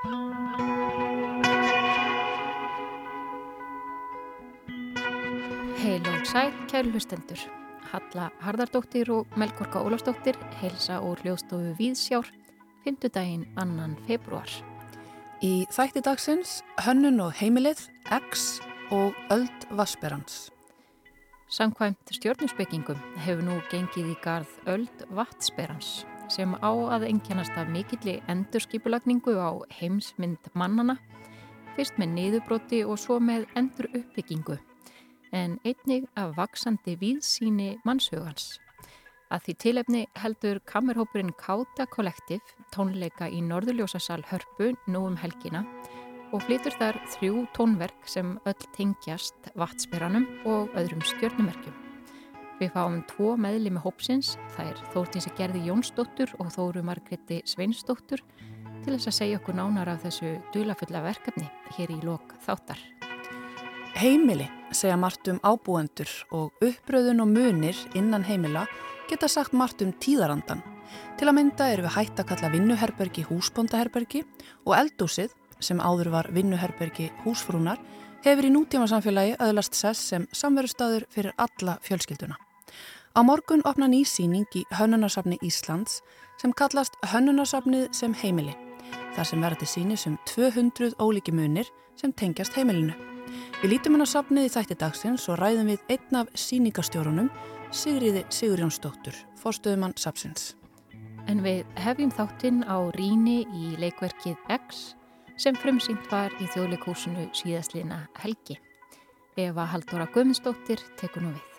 Heil og sæl, kæru hlustendur. Halla Hardardóttir og Melgorka Ólafsdóttir heilsa úr hljóðstofu Víðsjár, fymtudaginn annan februar. Í þætti dagsins Hönnun og heimilið, X og Öld Vassberans. Samkvæmt stjórnusbyggingum hefur nú gengið í garð Öld Vatsberans sem á að enkjænast af mikilli endurskipulagningu á heimsmynd mannana, fyrst með niðurbroti og svo með endur uppbyggingu en einnig af vaksandi víðsíni mannshugans. Að því tilefni heldur kamerhópurinn Káta Kollektiv tónleika í Norðurljósasal Hörpu nú um helgina og flytur þar þrjú tónverk sem öll tengjast vatsperanum og öðrum stjörnumerkjum. Við fáum tvo meðli með hópsins, það er Þórtinsi Gerði Jónsdóttur og Þóru Margreti Sveinsdóttur til þess að segja okkur nánar af þessu dulafulla verkefni hér í lok þáttar. Heimili segja margt um ábúendur og uppröðun og munir innan heimila geta sagt margt um tíðarandan. Til að mynda eru við hægt að kalla vinnuherbergi húsbóndaherbergi og eldúsið, sem áður var vinnuherbergi húsfrúnar, hefur í nútíma samfélagi öðlast sess sem samverðustæður fyrir alla fjölskylduna. Á morgun opna nýsýning í Hönnunarsafni Íslands sem kallast Hönnunarsafnið sem heimili. Þar sem verður til síni sem 200 ólíki munir sem tengjast heimilinu. Við lítum hann á safnið í þætti dagsins og ræðum við einn af síningastjórunum, Sigriði Sigurjónsdóttur, fórstöðumann Sapsins. En við hefjum þáttinn á Ríni í leikverkið X sem frumsýnt var í þjóðleikúsinu síðastlina Helgi. Eva Haldóra Guðmundsdóttir tekur nú við.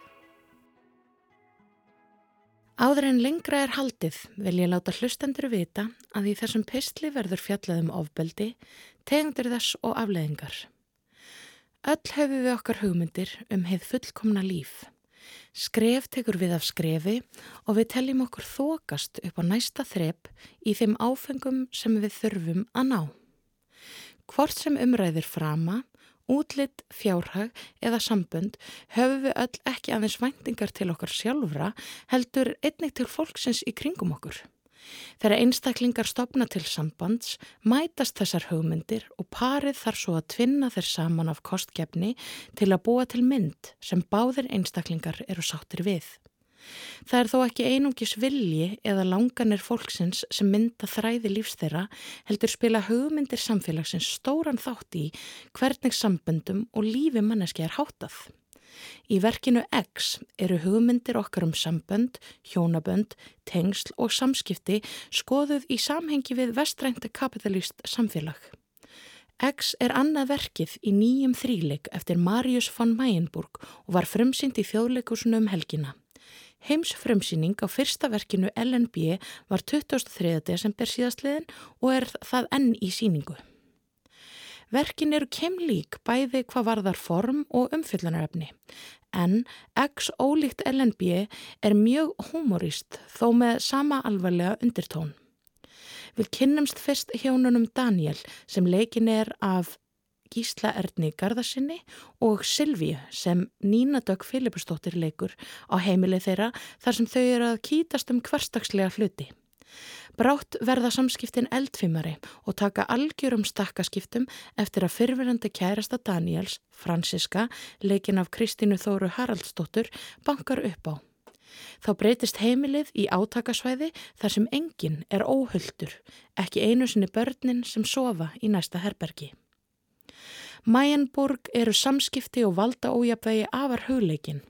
Áður en lengra er haldið vil ég láta hlustendur vita að í þessum pistli verður fjallað um ofbeldi, tegundur þess og afleðingar. Öll hefur við okkar hugmyndir um heið fullkomna líf. Skref tekur við af skrefi og við telljum okkur þokast upp á næsta þrepp í þeim áfengum sem við þurfum að ná. Hvort sem umræðir frama, útlitt, fjárhag eða sambund höfum við öll ekki aðeins væntingar til okkar sjálfra heldur einnig til fólksins í kringum okkur. Þegar einstaklingar stopna til sambands mætast þessar hugmyndir og parið þar svo að tvinna þeir saman af kostgefni til að búa til mynd sem báðir einstaklingar eru sáttir við. Það er þó ekki einungis vilji eða langanir fólksins sem mynda þræði lífs þeirra heldur spila hugmyndir samfélagsins stóran þátt í hvernig samböndum og lífi manneski er hátað. Í verkinu X eru hugmyndir okkar um sambönd, hjónabönd, tengsl og samskipti skoðuð í samhengi við vestrænta kapitalist samfélag. X er annað verkið í nýjum þríleik eftir Marius von Mayenburg og var frumsynd í þjóðleikusunum um helgina. Heims frumsýning á fyrsta verkinu LNB var 23. desember síðastliðin og er það enn í síningu. Verkin eru kemlík bæði hvað varðar form og umfyllunaröfni en X ólíkt LNB er mjög humorist þó með sama alvarlega undirtón. Við kynnumst fyrst hjónunum Daniel sem leikin er af Gísla Erdni Garðarsinni og Silvíu sem Nína Dögg Filipustóttir leikur á heimilið þeirra þar sem þau eru að kýtast um hverstagslega hluti. Brátt verða samskiptin eldfimari og taka algjörum stakkaskiptum eftir að fyrfirandi kærasta Daniels, Franziska, leikin af Kristínu Þóru Haraldsdóttur, bankar upp á. Þá breytist heimilið í átakasvæði þar sem enginn er óhulltur, ekki einu sinni börnin sem sofa í næsta herbergi. Mayenburg eru samskipti og valda ójapvegi afar hugleikin.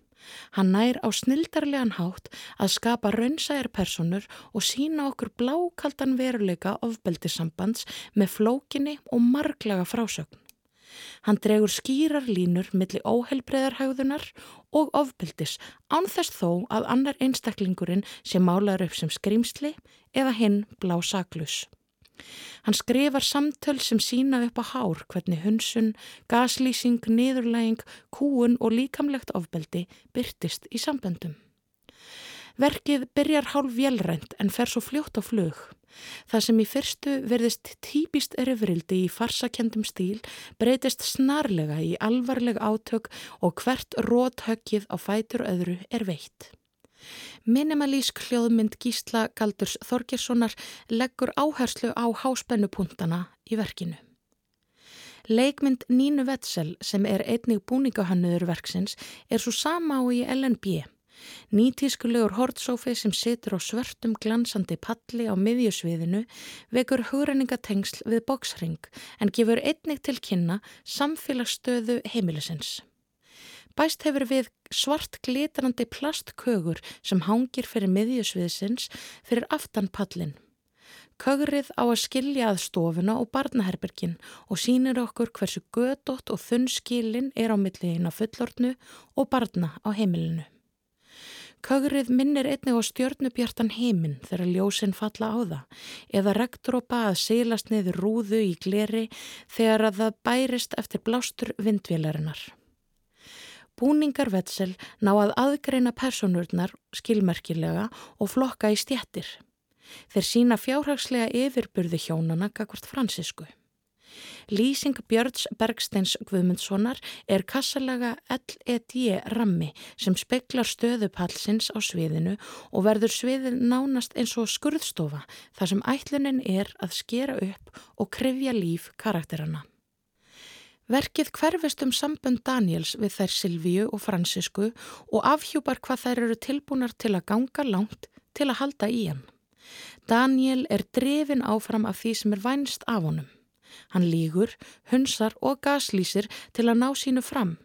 Hann nær á snildarlegan hátt að skapa raunsæjar personur og sína okkur blákaldan veruleika ofbeldisambands með flókinni og marglaga frásögn. Hann dregur skýrar línur millir óheilbreðarhægðunar og ofbeldis ánþess þó að annar einstaklingurinn sem málar upp sem skrimsli eða hinn blá saklus. Hann skrifar samtöl sem sína upp á hár hvernig hunsun, gaslýsing, niðurlæging, kúun og líkamlegt ofbeldi byrtist í samböndum. Verkið byrjar hálf vélrænt en fer svo fljótt á flug. Það sem í fyrstu verðist típist erifrildi í farsakendum stíl breytist snarlega í alvarleg átök og hvert róthöggið á fætur öðru er veitt. Minimalísk hljóðmynd Gísla Galdurs Þorgessonar leggur áherslu á háspennupuntana í verkinu. Leikmynd Nínu Vetsel sem er einnig búningahannuður verksins er svo sama á í LNB. Nýtískulegur hortsófi sem situr á svörtum glansandi palli á miðjusviðinu vekur hugrenningatengsl við boksring en gefur einnig til kynna samfélagsstöðu heimilisins. Bæst hefur við svart glitrandi plastkögur sem hangir fyrir miðjusviðsins fyrir aftan pallin. Kögrið á að skilja að stofuna og barnaherbergin og sínir okkur hversu gödótt og þunn skilin er á milliðin á fullortnu og barna á heimilinu. Kögrið minnir einnig á stjörnubjartan heiminn þegar ljósinn falla á það eða regndrópa að seilast niður rúðu í gleri þegar að það bærist eftir blástur vindvélarinnar. Búningar vetsel ná að aðgreina personurnar skilmerkilega og flokka í stjættir. Þeir sína fjárhagslega yfirburði hjónana kakvart fransisku. Lýsing Björns Bergsteins Guðmundssonar er kassalaga LED rammi sem speklar stöðupallsins á sviðinu og verður sviðin nánast eins og skurðstofa þar sem ætlunin er að skera upp og krefja líf karakterana. Verkið hverfist um sambönd Daniels við þær Silvíu og Fransisku og afhjúpar hvað þær eru tilbúnar til að ganga langt til að halda í hann. Daniel er drefin áfram af því sem er vænst af honum. Hann lígur, hunsar og gaslýsir til að ná sínu fram.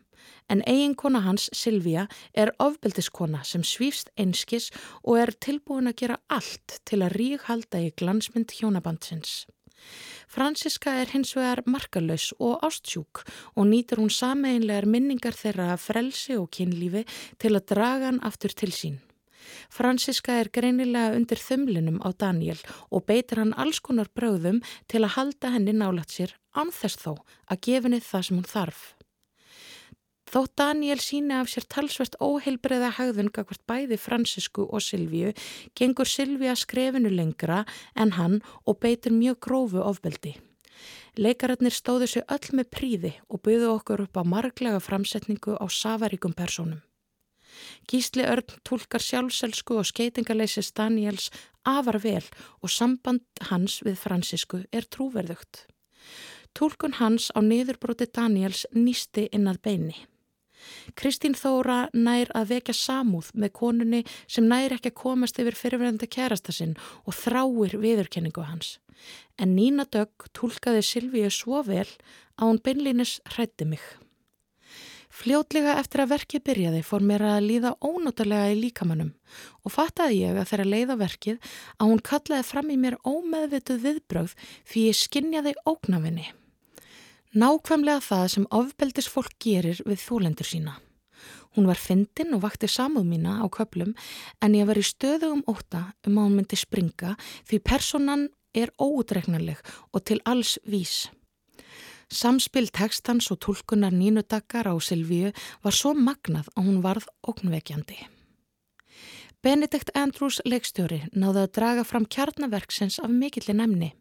En eiginkona hans, Silvíja, er ofbeldiskona sem svífst einskis og er tilbúin að gera allt til að ríkhalda í glansmynd hjónabandsins. Franziska er hins vegar markalös og ástsjúk og nýtur hún sameinlegar minningar þeirra að frelsi og kynlífi til að draga hann aftur til sín. Franziska er greinilega undir þumlinum á Daniel og beitir hann alls konar bröðum til að halda henni nálat sér anþess þó að gefinni það sem hún þarf. Þótt Daniel síni af sér talsvert óheilbreiða hagðun gagvart bæði Francisku og Silvíu gengur Silvíu skrefinu lengra en hann og beitir mjög grófu ofbeldi. Leikararnir stóðu sér öll með príði og byggðu okkur upp á marglega framsetningu á safaríkum personum. Gísli Örn tólkar sjálfselsku og skeitingaleysis Daniels afar vel og samband hans við Fransisku er trúverðugt. Tólkun hans á niðurbróti Daniels nýsti innað beini. Kristín Þóra nær að vekja samúð með konunni sem nær ekki að komast yfir fyrirverðandi kærasta sinn og þráir viðurkenningu hans. En Nína Dögg tólkaði Silvíu svo vel að hún beinlínis hrætti mig. Fljótlega eftir að verkið byrjaði fór mér að líða ónáttalega í líkamannum og fattaði ég að þeirra leiða verkið að hún kallaði fram í mér ómeðvituð viðbröð því ég skinnjaði óknafinni. Nákvæmlega það sem ofbeldis fólk gerir við þólendur sína. Hún var fyndin og vakti samúð mína á köplum en ég var í stöðugum óta um að hún myndi springa því personan er óutreiknarleg og til alls vís. Samspil tekstans og tólkunar nínudaggar á Silvíu var svo magnað að hún varð ógnvekjandi. Benedikt Andrews leikstjóri náði að draga fram kjarnaverksins af mikillin emni.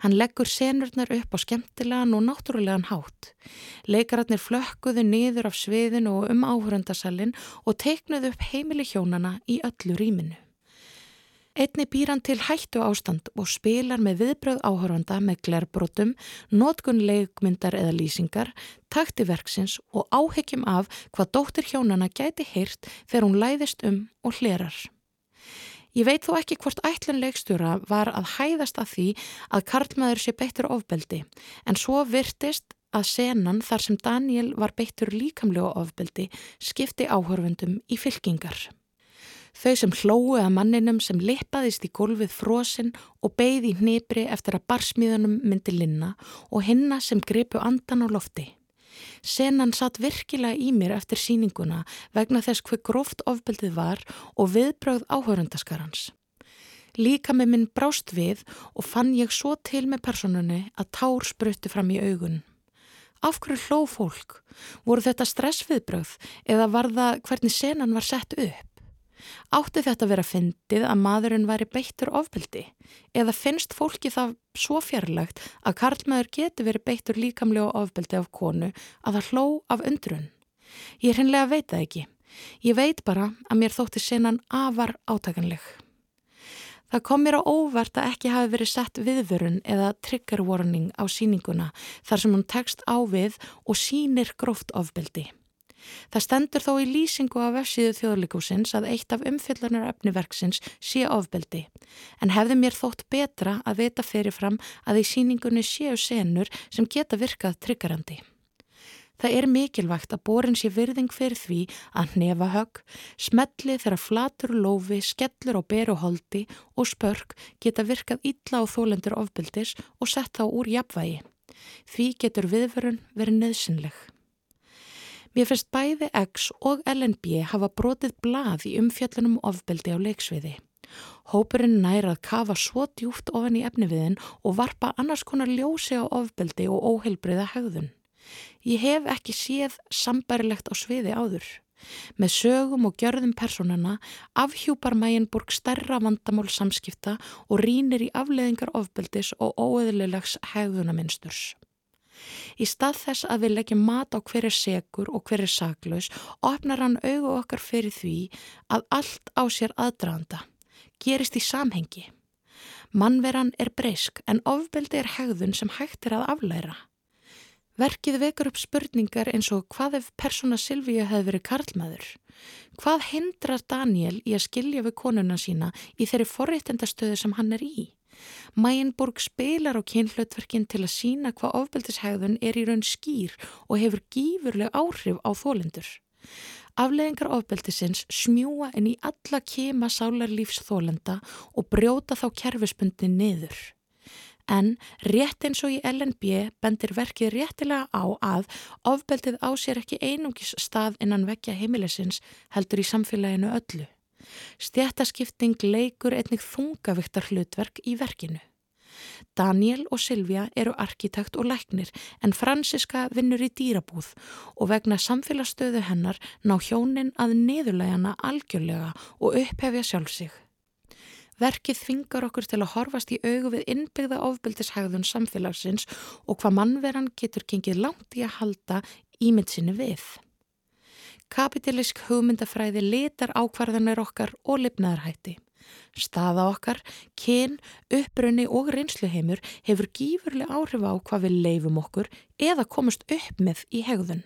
Hann leggur senurnar upp á skemmtilegan og náttúrulegan hátt. Leikararnir flökkuðu niður af sviðinu og um áhörundasallin og teiknuðu upp heimili hjónana í öllu rýminu. Einni býr hann til hættu ástand og spilar með viðbröð áhörfanda með glerbrotum, nótkun leikmyndar eða lýsingar, takti verksins og áhyggjum af hvað dóttir hjónana gæti heyrt þegar hún læðist um og hlerar. Ég veit þó ekki hvort ætlun leikstjóra var að hæðast að því að Karlmaður sé beittur ofbeldi en svo virtist að senan þar sem Daniel var beittur líkamlega ofbeldi skipti áhörfundum í fylkingar. Þau sem hlóu að manninum sem lippaðist í gólfið frosinn og beigði í hnibri eftir að barsmíðunum myndi linna og hinna sem gripu andan á lofti. Senan satt virkilega í mér eftir síninguna vegna þess hver gróft ofbeldið var og viðbröð áhörundaskarans. Líka með minn brást við og fann ég svo til með personunni að tár spruttu fram í augun. Af hverju hló fólk? Voru þetta stressviðbröð eða var það hvernig senan var sett upp? Átti þetta að vera fyndið að maðurinn væri beittur ofbeldi eða finnst fólki það svo fjarlagt að karlmaður geti verið beittur líkamlega ofbeldi af konu að það hló af undrun? Ég er hennilega að veita ekki. Ég veit bara að mér þótti senan afar átakanleg. Það kom mér á óvart að ekki hafi verið sett viðvörun eða trigger warning á síninguna þar sem hún tekst á við og sínir gróft ofbeldi. Það stendur þó í lýsingu af vefsíðu þjóðlikúsins að eitt af umfyllunar efniverksins sé ofbeldi en hefði mér þótt betra að vita fyrirfram að í síningunni séu senur sem geta virkað triggerandi. Það er mikilvægt að borin sé virðing fyrir því að hnefa högg, smelli þegar flatur lófi, skellur og beru holdi og spörk geta virkað illa á þólendur ofbildis og sett þá úr jafnvægi. Því getur viðverun verið nöðsynleg. Mér finnst bæði X og LNB hafa brotið blað í umfjöllunum ofbildi á leiksviði. Hópurinn næra að kafa svo djúft ofan í efniviðin og varpa annars konar ljósi á ofbildi og óheilbriða hegðun. Ég hef ekki séð sambarilegt á sviði áður. Með sögum og gjörðum personana afhjúpar Mæjenborg stærra vandamál samskipta og rínir í afleðingar ofbeldis og óeðlilegs hegðunaminnsturs. Í stað þess að við leggjum mat á hverju segur og hverju saklaus opnar hann auðu okkar fyrir því að allt á sér aðdraðanda, gerist í samhengi. Mannveran er breysk en ofbeldi er hegðun sem hægt er að aflæra. Verkið vekur upp spurningar eins og hvað ef persóna Silvíu hefði verið karlmaður? Hvað hindrar Daniel í að skilja við konuna sína í þeirri forréttendastöðu sem hann er í? Mæjenborg spilar á kynhlautverkin til að sína hvað ofbeldishægðun er í raun skýr og hefur gífurleg áhrif á þólendur. Afleðingar ofbeldisins smjúa en í alla kema sálarlífs þólenda og brjóta þá kerfispundi niður. En rétt eins og í LNB bendir verkið réttilega á að ofbeldið á sér ekki einungis stað innan vekja heimilisins heldur í samfélaginu öllu. Stjættaskipting leikur einnig þungaviktar hlutverk í verkinu. Daniel og Silvia eru arkitekt og læknir en Franziska vinnur í dýrabúð og vegna samfélagsstöðu hennar ná hjónin að neðulegana algjörlega og upphefja sjálf sig. Verkið þvingar okkur til að horfast í augu við innbyggða ofbeldishægðun samfélagsins og hvað mannveran getur gengið langt í að halda ímyndsinni við. Kapitilisk hugmyndafræði litar ákvarðanir okkar og lifnaðarhætti. Staða okkar, kyn, upprunni og reynsluheimur hefur gífurlega áhrif á hvað við leifum okkur eða komast upp með í hegðun.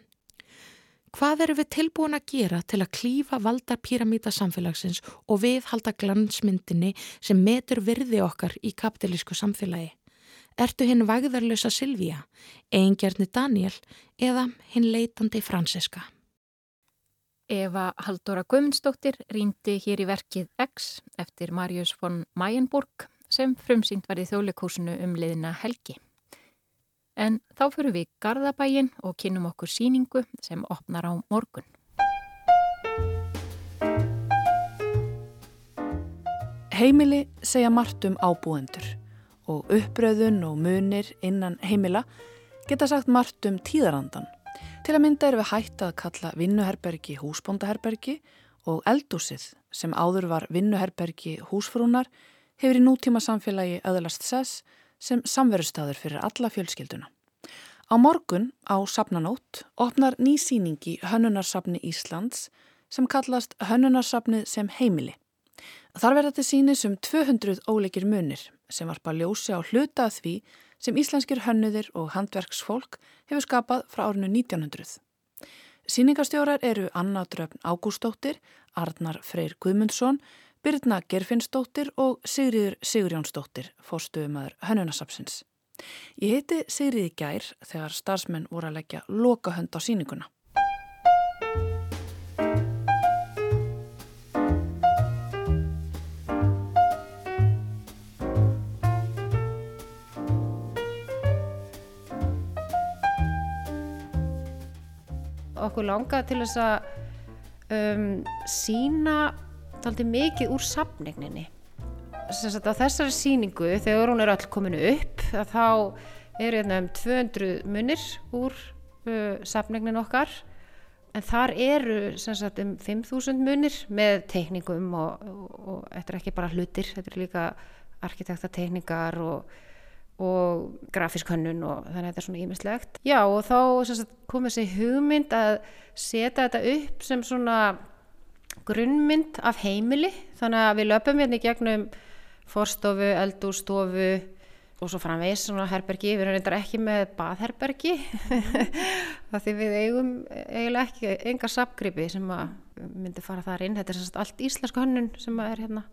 Hvað eru við tilbúin að gera til að klífa valda píramíta samfélagsins og viðhalda glansmyndinni sem metur virði okkar í kapitalísku samfélagi? Ertu hinn vægðarlösa Silvíja, eigingjarni Daniel eða hinn leitandi Franziska? Eva Haldóra Guðmundsdóttir rýndi hér í verkið X eftir Marius von Mayenburg sem frumsýnt var í þjóðleikúsinu um liðina Helgi. En þá fyrir við Garðabægin og kynum okkur síningu sem opnar á morgun. Heimili segja margt um ábúendur og uppröðun og munir innan heimila geta sagt margt um tíðarandan. Til að mynda er við hægt að kalla vinnuherbergi húsbóndaherbergi og eldúsið sem áður var vinnuherbergi húsfrúnar hefur í nútíma samfélagi öðlast sess sem samverðustæður fyrir alla fjölskylduna. Á morgun á Sapnanót opnar ný síningi Hönnunarsapni Íslands sem kallast Hönnunarsapnið sem heimili. Þar verða þetta sínis um 200 óleikir munir sem varpa ljósi á hluta því sem íslenskir hönnuðir og handverksfólk hefur skapað frá árinu 1900. Sýningastjórar eru Anna Dröfn Ágústóttir, Arnar Freyr Guðmundsson, Byrna Gerfinnsdóttir og Sigriður Sigurjónsdóttir, fórstuðumæður Hönnunasapsins. Ég heiti Sigriði Gær þegar starfsmenn voru að leggja loka hönd á síninguna. Okkur langaði til þess að um, sína daldi mikið úr sapningninni á þessari síningu þegar hún er all kominu upp þá er hérna um 200 munir úr uh, sapningnin okkar. En þar eru sagt, um 5.000 munir með teikningum og, og, og þetta er ekki bara hlutir þetta er líka arkitektateikningar og, og grafísk hönnun og þannig að þetta er svona ímislegt já og þá kom þessi hugmynd að setja þetta upp sem svona grunnmynd af heimili. Þannig að við löpum hérna í gegnum forstofu, eldúrstofu og svo framvegis svona herbergi, við reyndar ekki með baðherbergi það því við eigum eiginlega ekki enga sapgripi sem að myndi fara þar inn, þetta er sérst allt íslensku hönnun sem að er hérna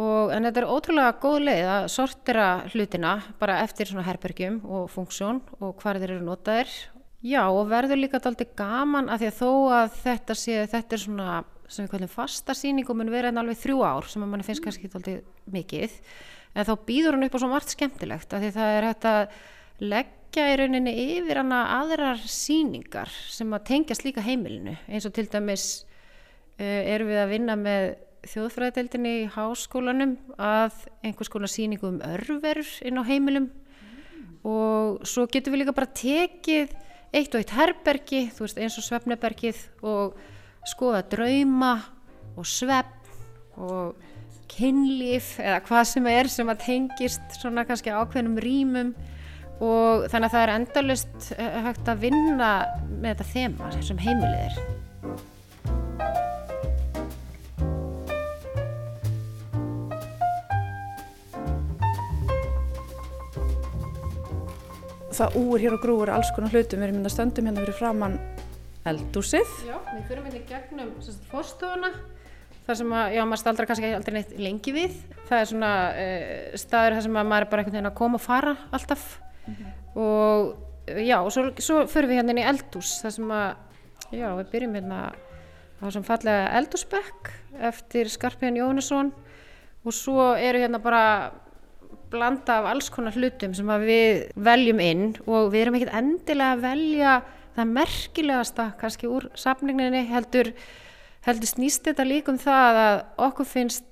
og en þetta er ótrúlega góð leið að sortira hlutina bara eftir svona herbergjum og funksjón og hvað þeir eru notaðir. Já og verður líka alltaf gaman að því að þó að þetta sé, þetta er svona sem við kallum fasta síning og mun vera hérna alveg þrjú ár sem að manni finnst kannski alltaf mikið en þá býður hann upp á svo margt skemmtilegt af því það er hægt að leggja í rauninni yfir hana aðrar síningar sem að tengjast líka heimilinu. Eins og til dæmis uh, erum við að vinna með þjóðfræðadeildinni í háskólanum að einhvers konar síningu um örverur inn á heimilum mm. og svo getum við líka bara tekið eitt og eitt herbergi, þú veist eins og svefnebergið og skoða drauma og svepp og kynlíf eða hvað sem er sem að tengist svona kannski ákveðnum rýmum og þannig að það er endalust eh, hægt að vinna með þetta þema sem heimilið Það úr hér og grúur alls konar hlutum, við erum hérna stöndum hérna fyrir framann eldúsið. Já, við fyrir hérna gegnum fórstofuna þar sem að, já, maður staldra kannski aldrei neitt lengi við. Það er svona uh, staður þar sem að maður er bara einhvern veginn að koma og fara alltaf mm -hmm. og já, og svo, svo fyrir við hérna inn í eldús þar sem að, já, við byrjum hérna á þessum fallega eldúsbekk eftir Skarpjörn Jónesson og svo eru hérna bara blanda af alls konar hlutum sem við veljum inn og við erum ekkert endilega að velja það merkilegasta kannski úr safninginni heldur heldur snýst þetta líka um það að okkur finnst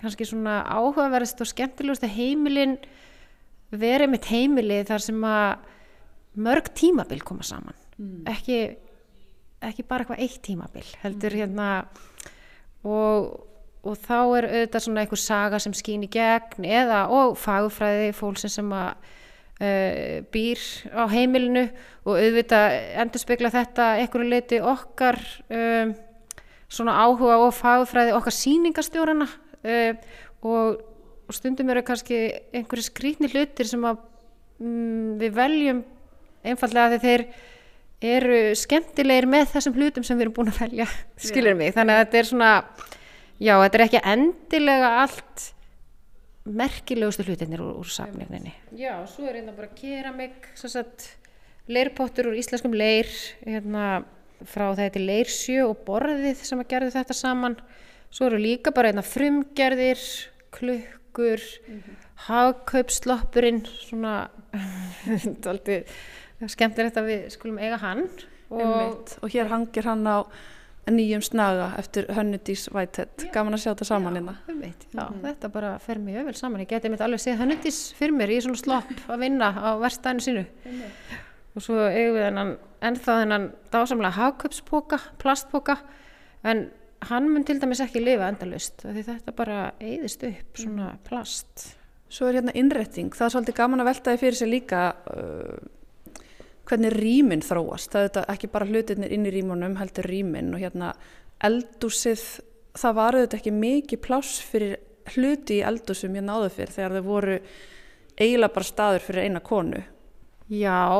kannski svona áhugaverðist og skemmtilegust að heimilin verið mitt heimili þar sem að mörg tímabil koma saman mm. ekki, ekki bara eitthvað eitt tímabil heldur mm. hérna og, og þá er auðvitað svona einhver saga sem skýn í gegn eða og fagufræði fólksinn sem að uh, býr á heimilinu og auðvitað endur spekla þetta einhverju leiti okkar um svona áhuga og fagfræði okkar síningastjórana uh, og, og stundum eru kannski einhverju skrítni hlutir sem að um, við veljum einfallega að þeir eru skemmtilegir með þessum hlutum sem við erum búin að velja, skilir mig? Þannig að þetta er svona, já þetta er ekki endilega allt merkilegustu hlutinir úr, úr safninginni. Já, svo er hérna bara keramik, leirpottur úr íslenskum leir hérna frá þetta leirsjö og borðið sem að gerðu þetta saman svo eru líka bara einna frumgerðir klukkur mm -hmm. hagkaupsloppurinn svona þetta við skulum eiga hann og, og hér hangir hann á nýjum snaga eftir Hönnudís Whitehead. Gaman að sjá þetta saman hérna. mm þetta bara fer mjög vel saman. Ég geti mitt alveg séð Hönnudís fyrir mér í svona slopp að vinna á verstaðinu sínu. Og svo eigum við hennan ennþá þennan dásamlega hagköpspoka, plastpoka en hann mun til dæmis ekki lifa endalust því þetta bara eigðist upp svona mm. plast. Svo er hérna innretting, það er svolítið gaman að velta því fyrir sig líka uh, hvernig rýminn þróast. Það er ekki bara hlutirnir inn í rýmunum heldur rýminn og hérna eldúsið það var auðvitað ekki mikið pláss fyrir hluti í eldúsum ég náðu fyrir þegar þau voru eiginlega bara staður fyrir eina konu. Já,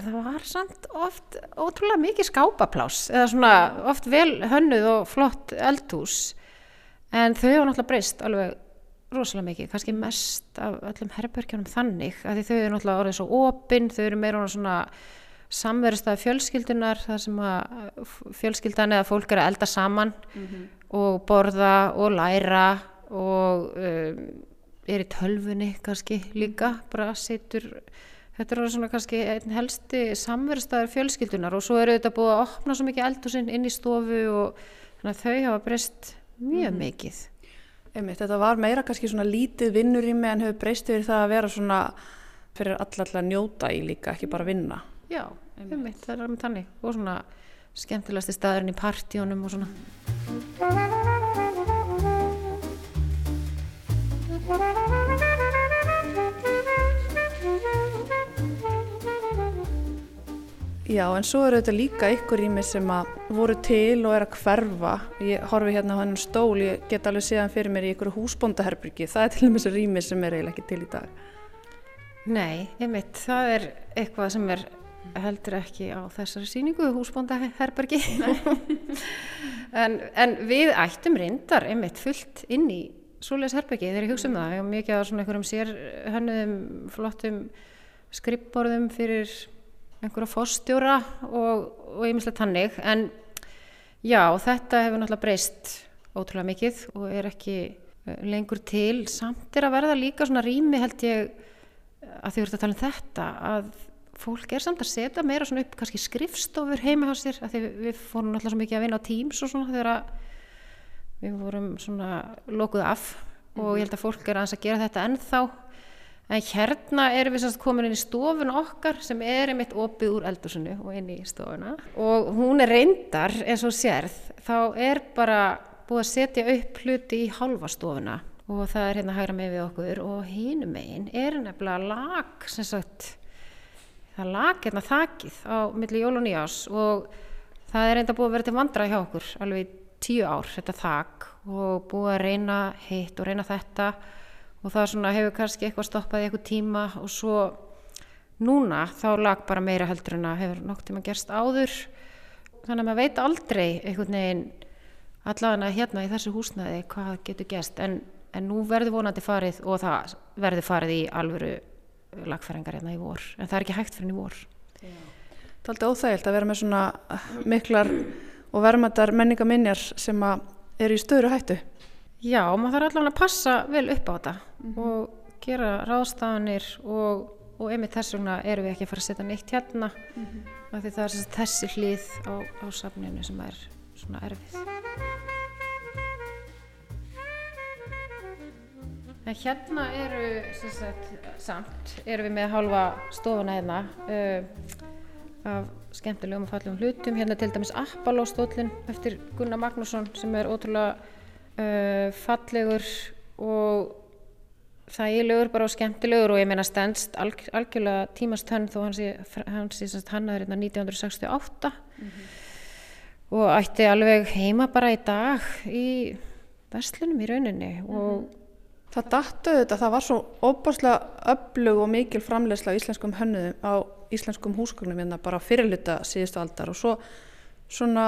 það var samt oft ótrúlega mikið skápaplás eða svona oft vel hönnuð og flott eldhús. En þau hafa náttúrulega breyst alveg rosalega mikið, kannski mest af öllum herrbörkjánum þannig að þau eru náttúrulega orðið svo opinn, þau eru meira svona samverðstæði fjölskyldunar þar sem að fjölskyldan eða fólk er að elda saman mm -hmm. og borða og læra og um, er í tölfunni kannski líka, bara setur Þetta er svona kannski einn helsti samverðstæður fjölskyldunar og svo eru þetta búið að opna svo mikið eldhúsinn inn í stofu og þannig að þau hafa breyst mjög mm. mikið. Einmitt, þetta var meira kannski svona lítið vinnur í mig en hefur breyst yfir það að vera svona fyrir allallega njóta í líka, ekki bara vinna. Já, einmitt, einmitt það er með tannig og svona skemmtilegasti staðurinn í partíunum og svona. Já, en svo eru þetta líka ykkur rými sem að voru til og er að hverfa. Ég horfi hérna á hennan stól, ég get alveg séðan fyrir mér í ykkur húsbóndaherbyrgi. Það er til dæmis rými sem er eiginlega ekki til í dag. Nei, einmitt, það er eitthvað sem er heldur ekki á þessari síningu, húsbóndaherbergi. en, en við ættum reyndar einmitt fullt inn í svoleiðs herbergi þegar ég hugsa um það. Ég hef mikið á svona einhverjum sér hönnuðum, flottum skrippborðum fyrir einhverja fórstjóra og ymmislega tannig en já þetta hefur náttúrulega breyst ótrúlega mikið og er ekki eh, lengur til. Samt er að verða líka svona rými held ég að því að ert að tala um þetta að fólk er samt að setja meira svona upp kannski skrifstofur heima á sér að því við fórum náttúrulega svo mikið að vinna á Teams og svona þegar við vorum svona lokuð af. Og ég held að fólk er að gera þetta ennþá En hérna erum við sannst komin inn í stofun okkar sem er einmitt opið úr eldursunni og inn í stofuna. Og hún er reyndar eins og sérð þá er bara búið að setja upp hluti í halva stofuna. Og það er hérna hægra með við okkur og hínum megin er nefnilega lag sem sagt það lag hérna þakið á milli jól og nýjás og það er reynda búið að vera til vandra hjá okkur alveg tíu ár þetta þak og búið að reyna hitt og reyna þetta og það svona hefur kannski eitthvað stoppað í eitthvað tíma og svo núna þá lag bara meira heldur en að hefur nokk tíma gerst áður. Þannig að maður veit aldrei einhvern veginn allavega hérna í þessu húsnaði hvað getur gerst. En, en nú verður vonandi farið og það verður farið í alvöru lagfæringar hérna í vor. En það er ekki hægt fyrir í vor. Það er alltaf óþægilt að vera með svona miklar og vermaðar menningaminjar sem eru í störu hættu Já, maður þarf allavega að passa vel upp á þetta mm -hmm. og gera ráðstafanir og, og einmitt þess vegna erum við ekki að fara að setja neitt hérna mm -hmm. því það er þessi hlýð á, á safninu sem er svona erfið. En hérna eru, sem sagt, samt, erum við með halva stofuna hérna uh, af skemmtilegum og fallegum hlutum. Hérna til dæmis Appalóstóllin eftir Gunnar Magnússon sem er ótrúlega uh, fallegur og þægilegur bara og skemmtilegur og ég meina stendst alg, algjörlega tímastönn þó hans í hannaður hérna 1968 mm -hmm. og ætti alveg heima bara í dag í verslunum í rauninni mm -hmm. og Það dattu þetta, það var svo óbáslega öflug og mikil framlegsla á íslenskum hönnuðum á íslenskum húsgögnum hérna bara fyrirluta síðustu aldar og svo svona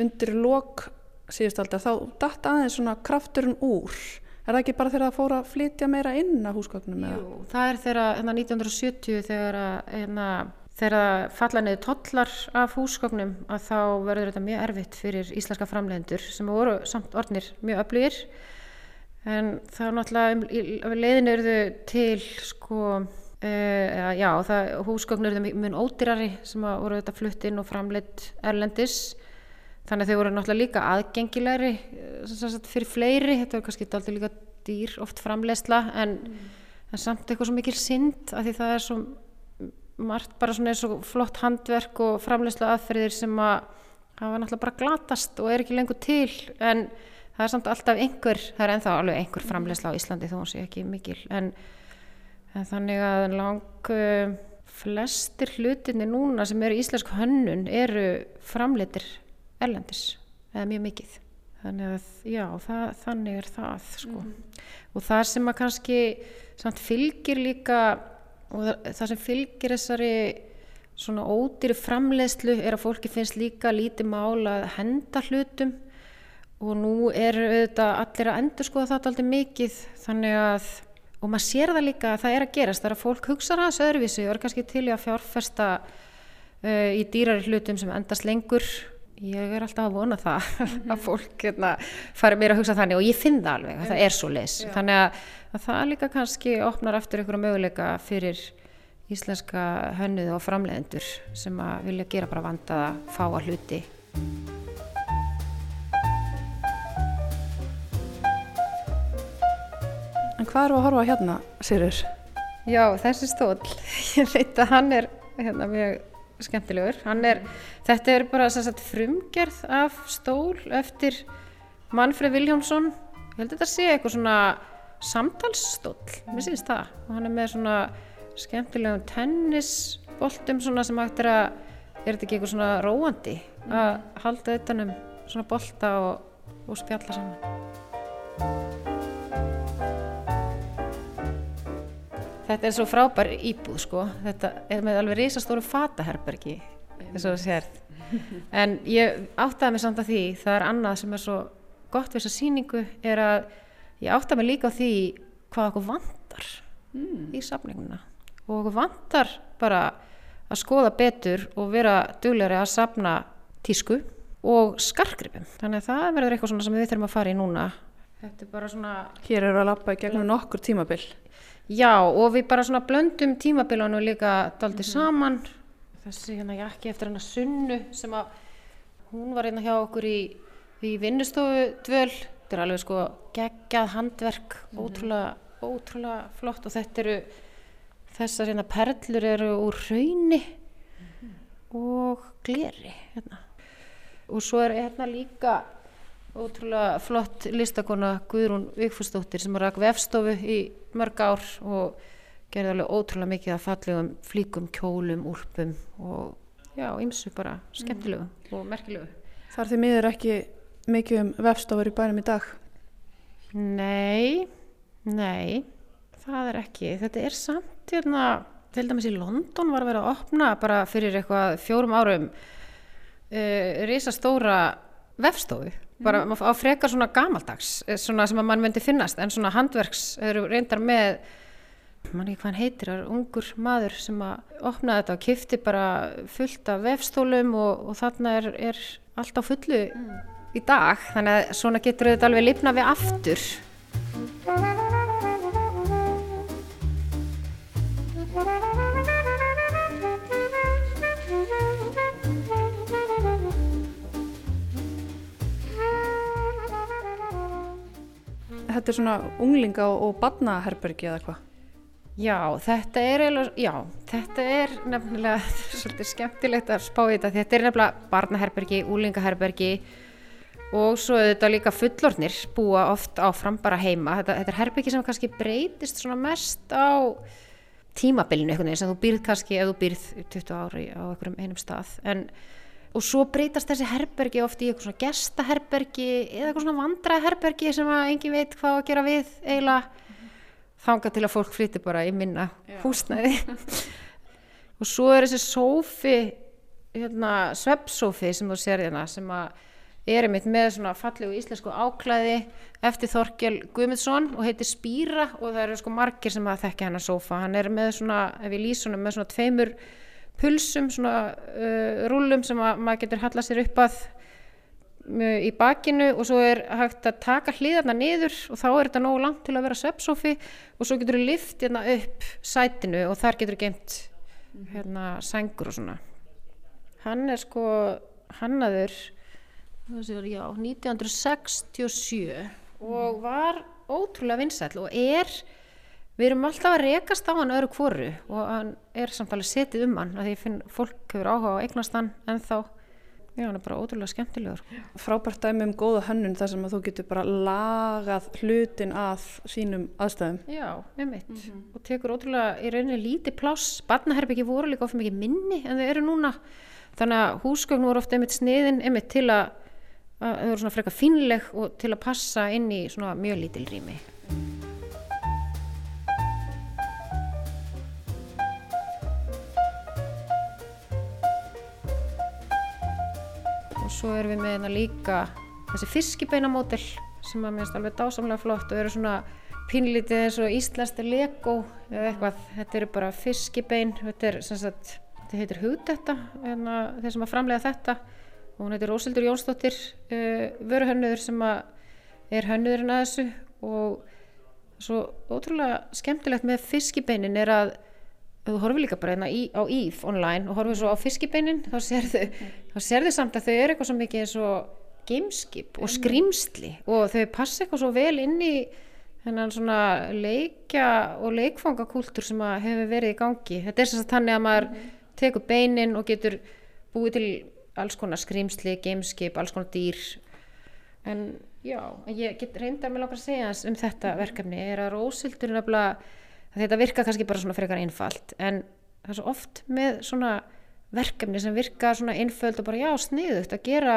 undir lok síðust aldar þá datt aðeins svona krafturinn úr. Er það ekki bara þegar það fór að flytja meira inn að húsgögnum? Jú, það er þegar hérna, 1970 þegar hérna, þegar falla niður tollar af húsgögnum að þá verður þetta mjög erfitt fyrir íslenska framlegendur sem voru samt orðnir mjög öflugir. En þá náttúrulega um, leiðin eru til sko Uh, já, húsgögn eru mjög ódýrari sem voru þetta flutt inn og framleitt erlendis þannig að þau voru náttúrulega líka aðgengilegri eh, fyrir fleiri, þetta var kannski alltaf líka dýr oft framlegsla en, mm. en samt eitthvað svo mikil synd að því það er svo margt bara svona eins og flott handverk og framlegsla aðferðir sem að hafa náttúrulega bara glatast og er ekki lengur til en það er samt alltaf einhver, það er enþá alveg einhver framlegsla á Íslandi þó hún sé ekki mikil en, en þannig að lang uh, flestir hlutinni núna sem eru íslensk hönnun eru framleitir erlendis eða mjög mikið þannig að já, það, þannig er það sko. mm. og það sem að kannski samt, fylgir líka og það, það sem fylgir þessari svona ódýri framleiðslu er að fólki finnst líka lítið mála að henda hlutum og nú er auðvitað allir að endur skoða þetta alltaf mikið þannig að og maður sér það líka að það er að gerast það er að fólk hugsa það þessu öðruvísi og er kannski til í að fjárfesta uh, í dýrari hlutum sem endast lengur Ég er alltaf að vona það mm -hmm. að fólk hérna, fari mér að hugsa þannig og ég finn það alveg að það er svo leis. Þannig að, að það líka kannski opnar eftir einhverju möguleika fyrir íslenska hönnuð og framlegendur sem að vilja gera bara vandaða fáa hluti. En hvað eru að horfa hérna, Sýrur? Já, þessi stól. Ég veit að hann er hérna mjög skemmtilegur. Er, þetta er bara sagt, frumgerð af stól eftir Manfred Viljámsson ég held að þetta sé eitthvað svona samtalsstól, mér syns það. Og hann er með svona skemmtilegum tennisboltum svona sem hægt er að er þetta ekki eitthvað svona róandi? Að halda utanum svona bolta og, og spjalla saman Þetta er svo frábær íbúð sko. Þetta er með alveg risastóru fataherbergi eins og það sérð. En ég áttaði mig samt að því það er annað sem er svo gott við þessa sýningu er að ég áttaði mig líka á því hvað okkur vantar í safninguna og okkur vantar bara að skoða betur og vera duglegri að safna tísku og skarkripum þannig að það verður eitthvað sem við þurfum að fara í núna. Þetta er bara svona Hér eru að lappa í gegnum nokkur tímabil. Já, og við bara svona blöndum tímabilunum líka daldi saman. Þessi hérna jakki eftir hennar sunnu sem að hún var hérna hjá okkur í, í vinnustofu dvöl. Þetta er alveg sko geggjað handverk, ótrúlega, ótrúlega flott og þetta eru, þessar hérna perlur eru úr rauni og gleri hérna. Og svo er hérna líka ótrúlega flott listakona Guðrún Vigfúsdóttir sem rak vefstofu í mörg ár og gerði alveg ótrúlega mikið af fallegum flíkum, kjólum, úlpum og já, ymsu bara skemmtilegu og merkilegu. Þar þið miður ekki mikið um vefstofur í bænum í dag. Nei, nei, það er ekki. Þetta er samt hérna, til dæmis í London var að vera að opna bara fyrir eitthvað fjórum árum uh, risastóra vefstofu bara mm. á frekar svona gamaldags eh, svona sem að mann myndi finnast en svona handverks eru reyndar með mann ekki hvað hann heitir, það er ungur maður sem að opna þetta og kifti bara fullt af vefstólum og, og þarna er, er allt á fullu í dag. Þannig að svona getur þetta alveg lifna við aftur Þetta er svona unglinga og, og badnaherbergi eða hvað? Já, þetta er eiginlega, já, þetta er nefnilega svolítið skemmtilegt að spá í þetta. Þetta er nefnilega barnaherbergi, úlingaherbergi og svo þetta líka fullornir búa oft áfram bara heima. Þetta, þetta er herbergi sem kannski breytist svona mest á tímabilinu einhvern veginn sem þú býrð kannski ef þú býrð 20 ári á einhverjum einum stað. En, og svo breytast þessi herbergi oft í eitthvað svona gestaherbergi eða eitthvað svona vandraherbergi sem að engin veit hvað að gera við eiginlega. Þanga til að fólk flyttir bara í minna Já. húsnæði. Og svo er þessi sófi hérna, sveppsófi sem þú sér hérna sem að er einmitt með svona fallegu íslensku áklæði eftir Þorkjell Guðmundsson og heitir Spýra og það eru sko margir sem að þekka hennar sófa. Hann er með svona, ef ég lýs svona með svona tveimur pulsum svona uh, rúlum sem að maður getur halla sér upp að í bakinu og svo er hægt að taka hliðarna niður og þá er þetta nógu langt til að vera sveppsófi og svo getur þú lift hérna upp sætinu og þar getur þú gemt hérna sængur og svona. Hann er sko hannaður já, 1967 og var ótrúlega vinsæl og er við erum alltaf að rekast á hann öru kvoru og hann er samt alveg setið um hann því ég finn fólk hefur áhuga á eignast hann en þá Já, hann er bara ótrúlega skemmtilegur. Frábært dæmi um góða hönnun þar sem að þú getur bara lagað hlutin að sínum aðstæðum. Já, um mitt. Mm -hmm. Og tekur ótrúlega í rauninni lítið pláss. Barnaherbyggi voru líka ofta mikið minni en þau eru núna. Þannig að húsgögn voru ofta einmitt sniðin einmitt til að, að þau voru svona frekar finleg og til að passa inn í svona mjög lítil rými. Og svo erum við með hérna líka þessi fiskibeinamódel sem að minnst alveg dásamlega flott og eru svona pínlítið eins og íslenski lego eða eitthvað, þetta eru bara fiskibein þetta er sem sagt, þetta heitir hugdetta hérna, þeir sem að framlega þetta. Og hún heitir Rósildur Jónsdóttir uh, vöruhönnuður sem að er hönnuðurinn að þessu. Og svo ótrúlega skemmtilegt með fiskibeinin er að þú horfið líka bara hérna í, á Eve online og horfið svo á fiskibeinin þá þá sérðu samt að þau eru eitthvað svo mikið eins og gameskip og skrimsli og þau passa eitthvað svo vel inn í þennan svona leikja og leikfangakúltur sem hefur verið í gangi. Þetta er sagt þannig að maður mm tekur beinin og getur búið til alls konar skrimsli, gameskip, alls konar dýr. En já, ég get reynda með langar að segja um þetta verkefni er að Rósildur er nefnilega þetta virka kannski bara svona frekar einfalt en það er svo oft með svona verkefni sem virka svona einföld og bara já sniðugt að gera,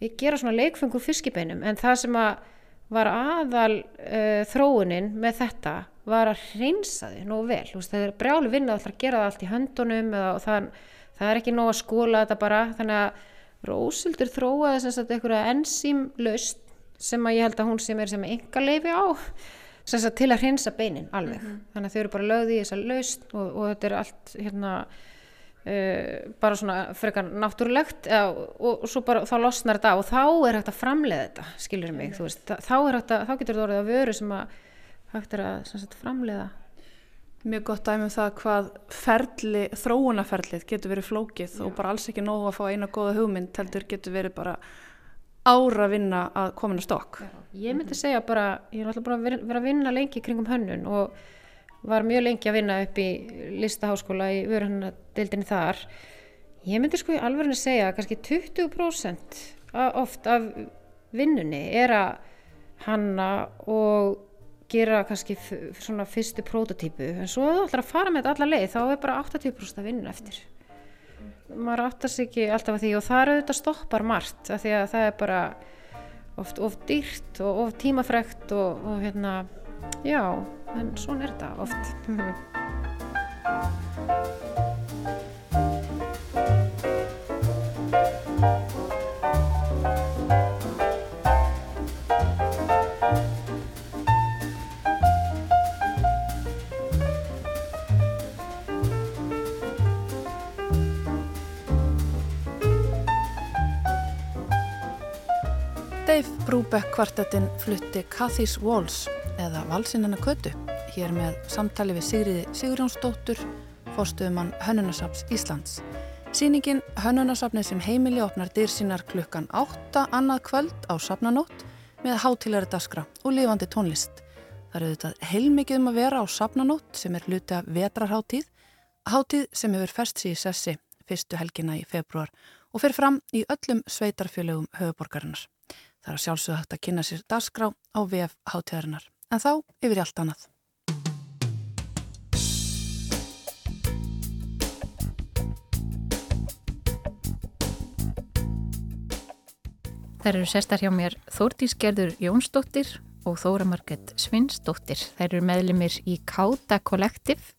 gera svona leikfengur fiskibeinum. En það sem að var aðal uh, þróunin með þetta var að reynsa þið nógu vel. Veist, það er brjáli vinna að gera það allt í höndunum eða, það, það er ekki nóg að skóla þetta bara. Þannig að Rósildur þróaði sem sagt einhverja enzýmlaust sem að ég held að hún sem er sem enga leifi á sagt til að hreinsa beinin alveg mm -hmm. þannig að þau eru bara lögði í þessa laust og, og þetta er allt hérna Uh, bara svona frekar náttúrulegt uh, og, og svo bara þá losnar þetta og þá er hægt að framleiða þetta skilur mig, mm. veist, þá, að, þá getur þetta orðið að vöru sem að hægt er að sagt, framleiða Mjög gott dæmi um það hvað ferli, þróunaferlið getur verið flókið Já. og bara alls ekki nógu að fá eina goða hugmynd heldur getur verið bara ára að vinna að komin að stokk. Ég myndi segja bara, ég er alltaf bara verið að vinna lengi kringum hönnun og var mjög lengi að vinna upp í listaháskóla í vöruhannadeildinni þar. Ég myndi sko í alverðinu segja að kannski 20% oft af vinnunni er að hanna og gera kannski svona fyrstu prototípu en svo þú ætlar að fara með þetta alla leið þá er bara 80% að vinna eftir maður áttast ekki alltaf að því og það eru auðvitað stoppar margt af því að það er bara oft of dýrt og of tímafrekt og, og hérna já, en svona er þetta oft Dave Brubeck kvartettinn flutti Cathy's Walls eða Valsinnana Kötu hér með samtali við Sigriði Sigurjónsdóttur fórstuðumann Hönnunarsafns Íslands. Sýningin Hönnunarsafnið sem heimili opnar dyr sínar klukkan 8 annað kvöld á Safnanótt með hátilari daskra og lifandi tónlist. Það eru auðvitað heilmikið um að vera á Safnanótt sem er hluti af vetrarháttíð, háttíð sem hefur fest sér í sessi fyrstu helgina í februar og fer fram í öllum sveitarfjölögum höfuborgarinnar. Það er að sjálfsögða hægt að kynna sér dagskrá á VF hátíðarinnar. En þá yfir í allt annað. Það eru sestar hjá mér Þórtís Gerður Jónsdóttir og Þóra Marget Svinsdóttir. Það eru meðlumir í Káta Kollektiv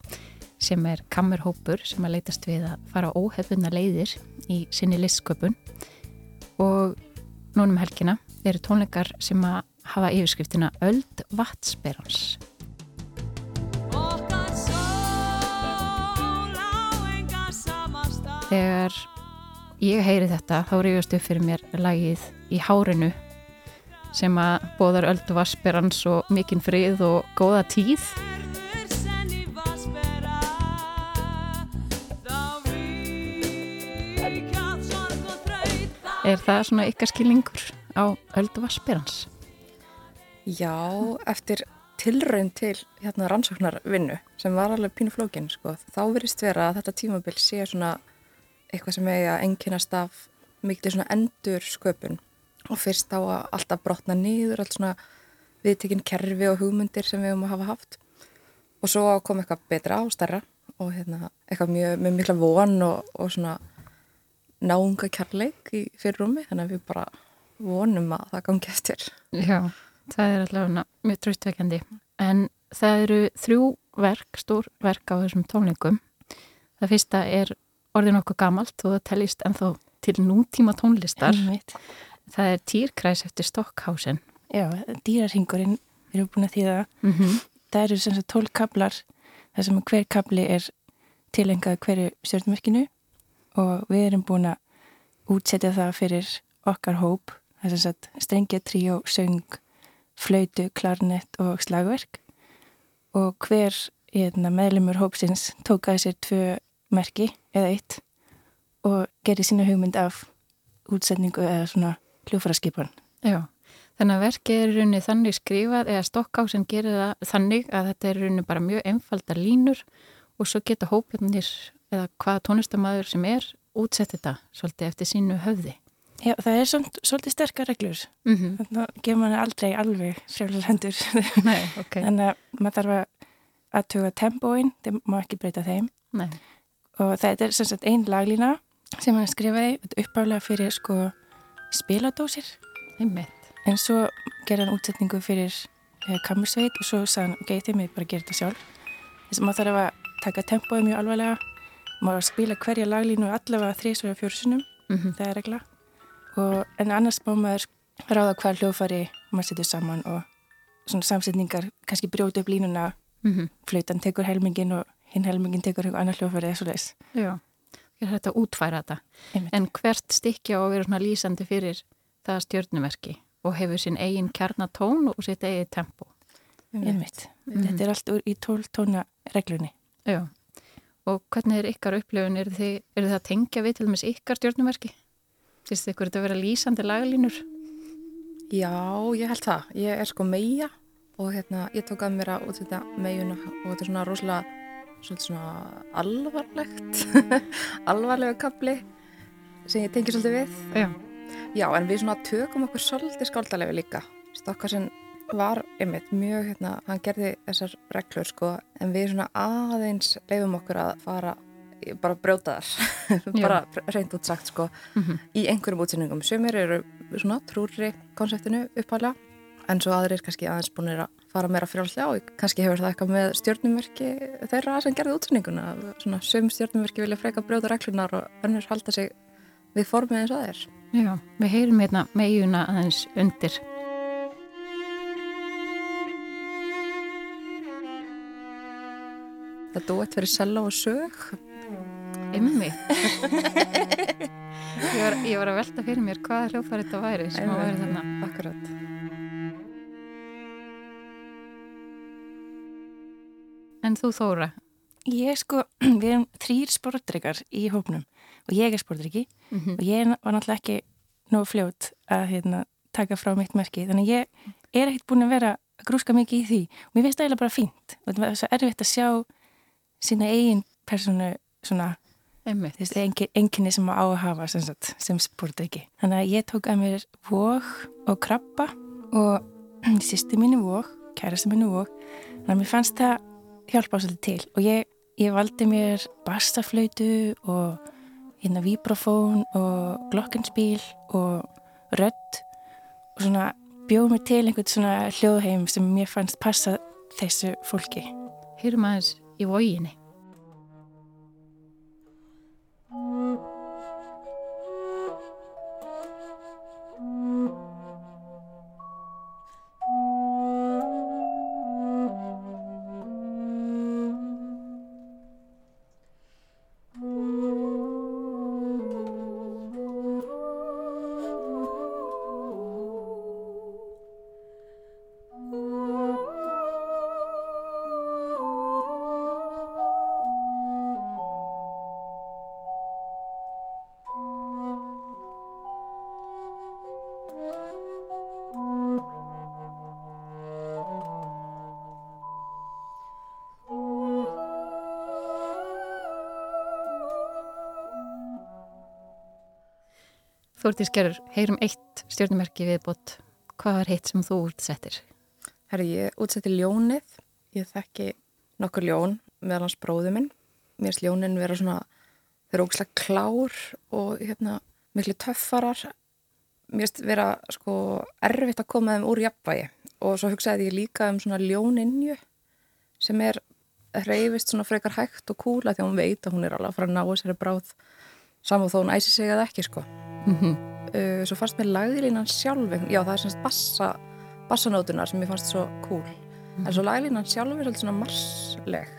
sem er kammerhópur sem að leytast við að fara óhefðuna leiðir í sinni listsköpun og núnum helgina eru tónleikar sem að hafa yfirskriftina Öld Vatsperans. Þegar ég heyri þetta þá ríðast upp fyrir mér lagið í hárinu sem að bóðar Öld Vatsperans og mikinn frið og góða tíð. Er það svona ykkar skilningur? Á Öldu Vaspirans? Já, eftir tilraun til hérna, rannsóknarvinnu sem var alveg pínu flókin sko, þá verist vera að þetta tímabill sé svona eitthvað sem eiga enginast af mikil svona endur sköpun og fyrst á að alltaf brotna nýður allt svona viðtekinn kerfi og hugmyndir sem við höfum að hafa haft og svo kom eitthvað betra og starra og hérna, eitthvað mjög, mjög mikla von og, og svona náunga kærleik í fyrirrumi þannig að við bara vonum að það gangi eftir. Já, það er allavega mjög tröstveikandi. En það eru þrjú verk, stór verk á þessum tónleikum. Það fyrsta er orðin okkur gamalt og það tellist ennþá til nútíma tónlistar. Einmitt. Það er týrkræs eftir Stockhausen. Já, dýrarhingurinn við erum búin að þýða. Mm -hmm. Það eru sem sagt tólkablar þar sem hver kabli er tilengað hverju stjórnmerkinu og við erum búin að útsetja það fyrir okkar hóp þess að strengja tríó, söng, flautu, klarnett og slagverk og hver hérna, meðlumur hópsins tók að sér tvö merki eða eitt og gerði sína hugmynd af útsetningu eða svona hljófaraskipan. Já, þannig að verkið er runni þannig skrifað eða stokkásin gerir það þannig að þetta er runni bara mjög einfaldar línur og svo geta hópjarnir eða hvaða tónlistamæður sem er útsett þetta svolítið eftir sínu höfði. Já, það er svona, svolítið sterkar reglur. Mm -hmm. Þannig að gefur manni aldrei alveg frjálega hendur. Nei, ok. Þannig að maður þarf að tuga tempóin, það má ekki breyta þeim. Nei. og þetta er sem sagt einn laglína sem hann skrifaði uppálega fyrir sko spiladósir Einmitt. en svo gerði hann útsetningu fyrir eh, kammersveit og svo sagði hann, ok, þið mig bara að gera þetta sjálf þess að maður þarf að taka tempóið mjög alvarlega maður að spila hverja laglínu allavega þrísverja fjórsunum Mm það er regla og, en annars má maður ráða hvað hljófari maður setur saman og svona samsetningar kannski brjóti upp línuna -hmm. flautan tekur helmingin og hinn helmingin tekur einhver annar hljófari eða svo leiðis Já, ég er hægt að útfæra þetta. Einmitt. En hvert stykkja á að vera svona lýsandi fyrir það stjörnumerki og hefur sinn eigin kjarnatón og sitt eigin tempo. einmitt. Mhm. þetta er allt úr í 12 tóna reglunni Já. Og hvernig er ykkar upplifun? Er þið, er þið að tengja við til dæmis ykkar stjörnumerki? Fyrst ykkur þetta að vera lýsandi laglínur? Já, ég held það. Ég er sko meia og hérna, ég tók að mér að útsetja meiuna og þetta er svona rosalega svolítið svona alvarlegt alvarlega kapli sem ég tengi svolítið við. Já. Já, en við svona tökum okkur svolítið skáldalega líka. Stokkarsen var einmitt mjög, hérna, hann gerði þessar reglur sko, en við svona aðeins leifum okkur að fara bara brjóta þar, bara reynd út sagt sko, Mm í einhverjum útsendingum. Sumir eru svona trúri konseptinu uppháðlega, en svo aðrir kannski aðeins búinir að fara meira frjálslega og kannski hefur það eitthvað með stjórnumerki þeirra sem gerði útsendinguna. Svona sum stjórnumerki vilja freka brjóta reglunar og önnur halda sig við formið eins og það er. Já, við heyrum hérna meginna aðeins undir. Það duett fyrir sella og sög. Ymmi. ég, var, ég var að velta fyrir mér hvaða hljófar þetta væri sem að væri þarna. Akkurat. En þú Þóra? ég sko, við erum þrýr sportdryggar í hópnum og ég er sportdryggi Mm -hmm. og ég var náttúrulega ekki nógu fljót að hérna, taka frá mitt merki þannig ég er ekkert búin að vera að grúska mikið í því og mér finnst það eiginlega bara fínt og það er svo erfitt að sjá sína eigin personu svona Enginni sem á að hafa sem, sagt, sem sportdryggi þannig að ég tók að mér vóg og krabba og sýstu mínu vóg, kærasta mínu vóg þannig að mér fannst það hjálpa svolítið til og ég, ég valdi mér bassaflöytu og hérna vibrafón og glokkenspíl og rödd og svona bjóð mér til einhvern svona hljóðheim sem mér fannst passa þessu fólki. Heyrum aðeins í voginni. Þórtís Gerur, heyrum eitt stjórnumerki viðbót. Hvað var hitt sem þú útsettir? Herri, ég útsetti ljónið. Ég þekki nokkur ljón meðal hans bróðu minn. Mér finnst ljónin vera svona, þeir eru ógslag klár og hérna, miklu töffarar. Mér finnst vera sko erfitt að koma þeim úr jafnvægi. Og svo hugsaði ég líka um svona ljóninju sem er reyfist svona frekar hægt og kúla því að hún veit að hún er alveg að fara að ná þessari bráð saman þó hún æsi sig eða ekki sko. Mm -hmm. uh, svo fannst mér laglínan sjálf já það er semst bassa bassanótunar sem ég fannst svo cool en svo laglínan sjálf er svolítið svona marsleg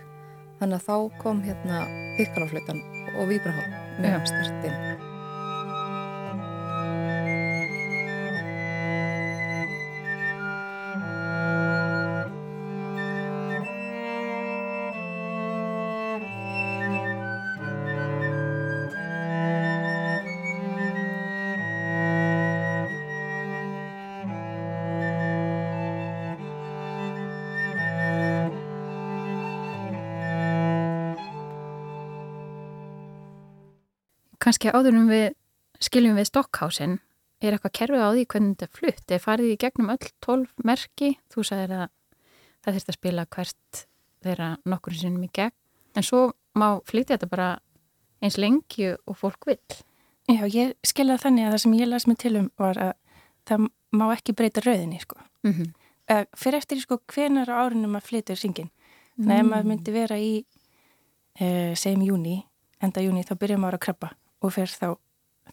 þannig að þá kom hérna hikkalaflautan og víbrahón Já. með stertinn Kannski áðurum við skiljum við Stokkhásin. Er eitthvað kerfið á því hvernig þetta flutt? Er farið í gegnum öll 12 merki? Þú sagðir að það þurft að spila hvert þeirra nokkur sinnum í gegn. En svo má flytja þetta bara eins lengi og fólk vil. Já, ég skiljaði þannig að það sem ég las mig til um var að það má ekki breyta rauðinni, sko. Mm -hmm. fyrir eftir sko hvenar árunum að flytja syngin þannig að ef maður myndi vera í uh, segjum júni, enda júni þá byrjar maður að krabba og fer þá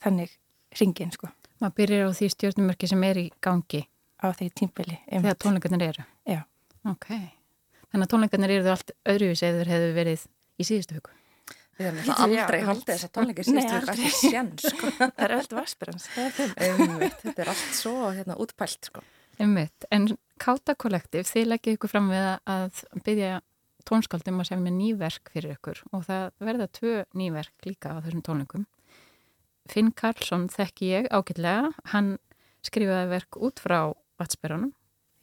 þannig syngin sko maður byrjar á því stjórnumörki sem er í gangi á því tímbili þegar tónleikarnir eru Já. ok, þannig að tónleikarnir eru allt öðruvís eða þeir hefðu verið í síðustu hugu Við erum alltaf aldrei haldið þess að tónleikir síðustu hugu ekki sén sko. það er öll vaspirans þetta er allt svo hérna, útpælt sko. Einmitt. En Káta Kollektiv, þið leggið ykkur fram við að byggja tónskaldum að semja nýverk fyrir ykkur og það verða tvö nýverk líka á þessum tónleikum. Finn Karlsson þekki ég ágætlega, hann skrifaði verk út frá Vatsperranum.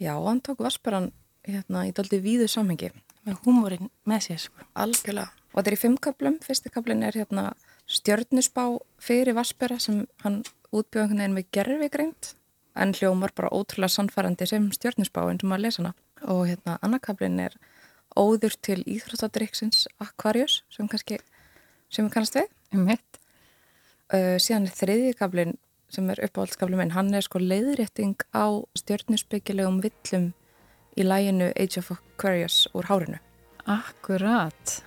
Já, hann tók Vatsperran hérna í daldi víðu samhengi. Með húmórin með sér sko. Algjörlega. Og þetta er í fimmkablum, fyrsti kablin er hérna stjörnusbá fyrir Vatsperra sem hann útbjóðan einhvern veginn með gerfigreint en hljómar bara ótrúlega sannfærandi sem stjórnusbá eins og maður lesa hana og hérna annarkablin er óður til íþróttadryggsins Aquarius sem kannski, sem við kannast við um hitt uh, síðan er þriðjikablin sem er uppáhaldskablin minn, hann er sko leiðrétting á stjórnusbyggilegum villum í læginu Age of Aquarius úr hárinu. Akkurat.